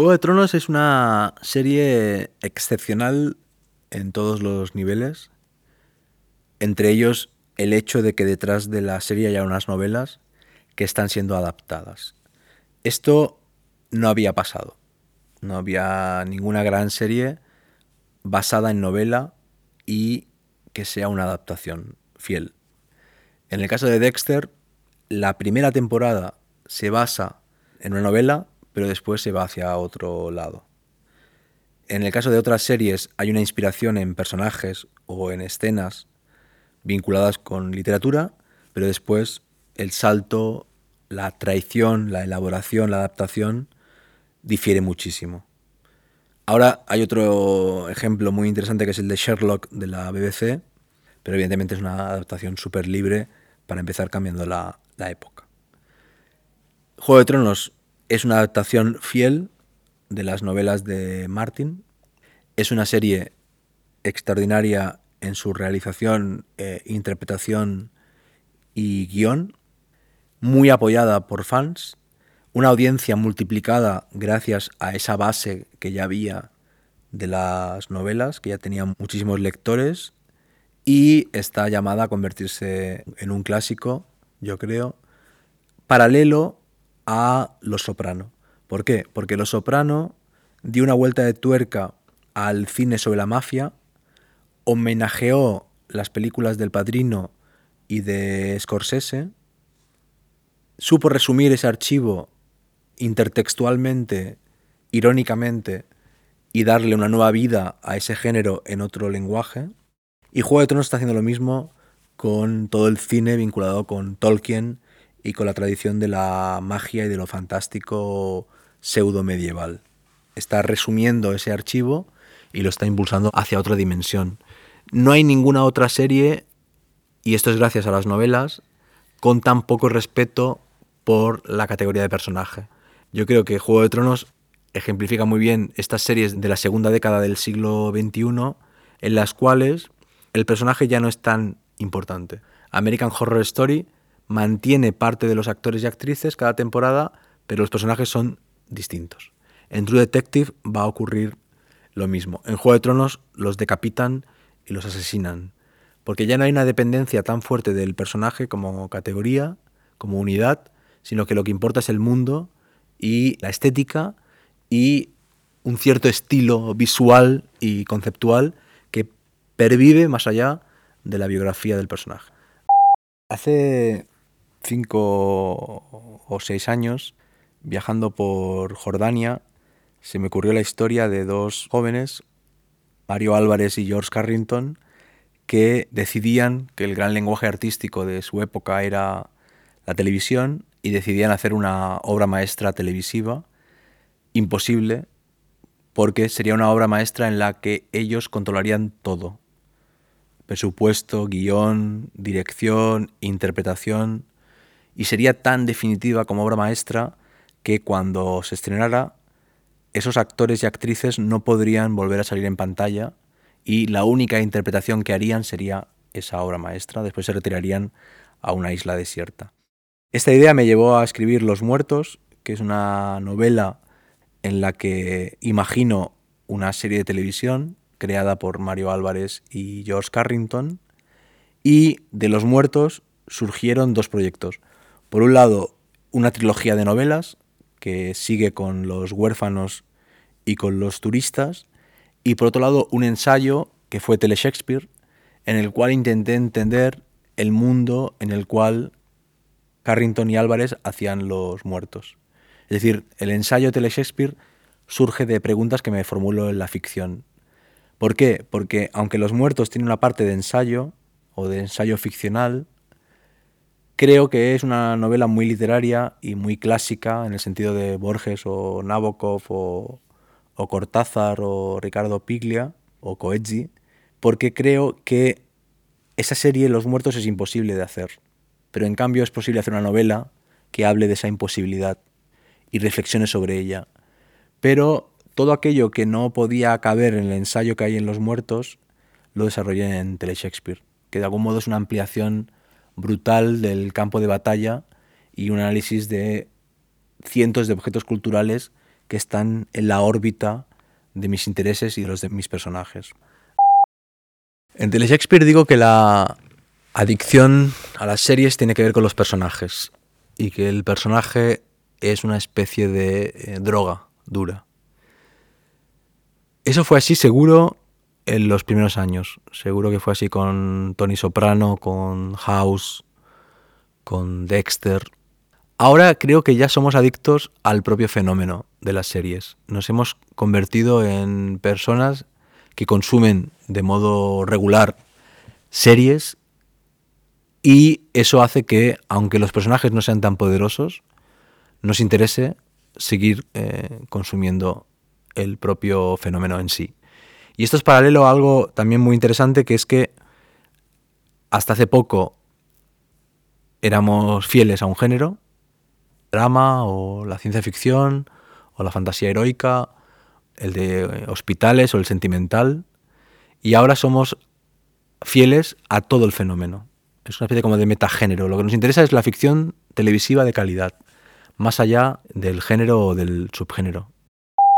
Juego de Tronos es una serie excepcional en todos los niveles, entre ellos el hecho de que detrás de la serie haya unas novelas que están siendo adaptadas. Esto no había pasado. No había ninguna gran serie basada en novela y que sea una adaptación fiel. En el caso de Dexter, la primera temporada se basa en una novela, pero después se va hacia otro lado. En el caso de otras series hay una inspiración en personajes o en escenas vinculadas con literatura, pero después el salto, la traición, la elaboración, la adaptación difiere muchísimo. Ahora hay otro ejemplo muy interesante que es el de Sherlock de la BBC, pero evidentemente es una adaptación súper libre para empezar cambiando la, la época. Juego de Tronos es una adaptación fiel de las novelas de Martin. Es una serie extraordinaria en su realización, eh, interpretación y guion, muy apoyada por fans, una audiencia multiplicada gracias a esa base que ya había de las novelas, que ya tenía muchísimos lectores, y está llamada a convertirse en un clásico, yo creo, paralelo a Los Soprano. ¿Por qué? Porque Los Soprano dio una vuelta de tuerca al cine sobre la mafia, homenajeó las películas del Padrino y de Scorsese, supo resumir ese archivo intertextualmente, irónicamente, y darle una nueva vida a ese género en otro lenguaje. Y Juego de Tronos está haciendo lo mismo con todo el cine vinculado con Tolkien y con la tradición de la magia y de lo fantástico pseudo medieval. Está resumiendo ese archivo y lo está impulsando hacia otra dimensión. No hay ninguna otra serie, y esto es gracias a las novelas, con tan poco respeto por la categoría de personaje. Yo creo que Juego de Tronos ejemplifica muy bien estas series de la segunda década del siglo XXI, en las cuales el personaje ya no es tan importante. American Horror Story mantiene parte de los actores y actrices cada temporada, pero los personajes son distintos. En True Detective va a ocurrir lo mismo. En Juego de Tronos los decapitan y los asesinan, porque ya no hay una dependencia tan fuerte del personaje como categoría, como unidad, sino que lo que importa es el mundo y la estética y un cierto estilo visual y conceptual que pervive más allá de la biografía del personaje. Hace cinco o seis años, viajando por Jordania, se me ocurrió la historia de dos jóvenes, Mario Álvarez y George Carrington, que decidían que el gran lenguaje artístico de su época era la televisión y decidían hacer una obra maestra televisiva, imposible, porque sería una obra maestra en la que ellos controlarían todo. Presupuesto, guion, dirección, interpretación, y sería tan definitiva como obra maestra que cuando se estrenara esos actores y actrices no podrían volver a salir en pantalla y la única interpretación que harían sería esa obra maestra, después se retirarían a una isla desierta. Esta idea me llevó a escribir Los Muertos, que es una novela en la que imagino una serie de televisión creada por Mario Álvarez y George Carrington, y de Los Muertos surgieron dos proyectos. Por un lado, una trilogía de novelas que sigue con los huérfanos y con los turistas, y por otro lado un ensayo que fue Tele Shakespeare, en el cual intenté entender el mundo en el cual Carrington y Álvarez hacían los muertos. Es decir, el ensayo Tele Shakespeare surge de preguntas que me formulo en la ficción. ¿Por qué? Porque aunque los muertos tienen una parte de ensayo o de ensayo ficcional, Creo que es una novela muy literaria y muy clásica en el sentido de Borges o Nabokov o, Cortázar o Ricardo Piglia o Coetzee, porque creo que esa serie Los Muertos es imposible de hacer, pero en cambio es posible hacer una novela que hable de esa imposibilidad y reflexione sobre ella. Pero todo aquello que no podía caber en el ensayo que hay en Los Muertos, lo desarrollé en Tele Shakespeare, que de algún modo es una ampliación brutal del campo de batalla y un análisis de cientos de objetos culturales que están en la órbita de mis intereses y de los de mis personajes. En Tele Shakespeare digo que la adicción a las series tiene que ver con los personajes y que el personaje es una especie de eh, droga dura. Eso fue así seguro en los primeros años. Seguro que fue así con Tony Soprano, con House, con Dexter. Ahora creo que ya somos adictos al propio fenómeno de las series. Nos hemos convertido en personas que consumen de modo regular series y eso hace que, aunque los personajes no sean tan poderosos, nos interese seguir eh, consumiendo el propio fenómeno en sí. Y esto es paralelo a algo también muy interesante, que es que hasta hace poco éramos fieles a un género, drama o la ciencia ficción o la fantasía heroica, el de hospitales o el sentimental, y ahora somos fieles a todo el fenómeno. Es una especie como de metagénero. Lo que nos interesa es la ficción televisiva de calidad, más allá del género o del subgénero.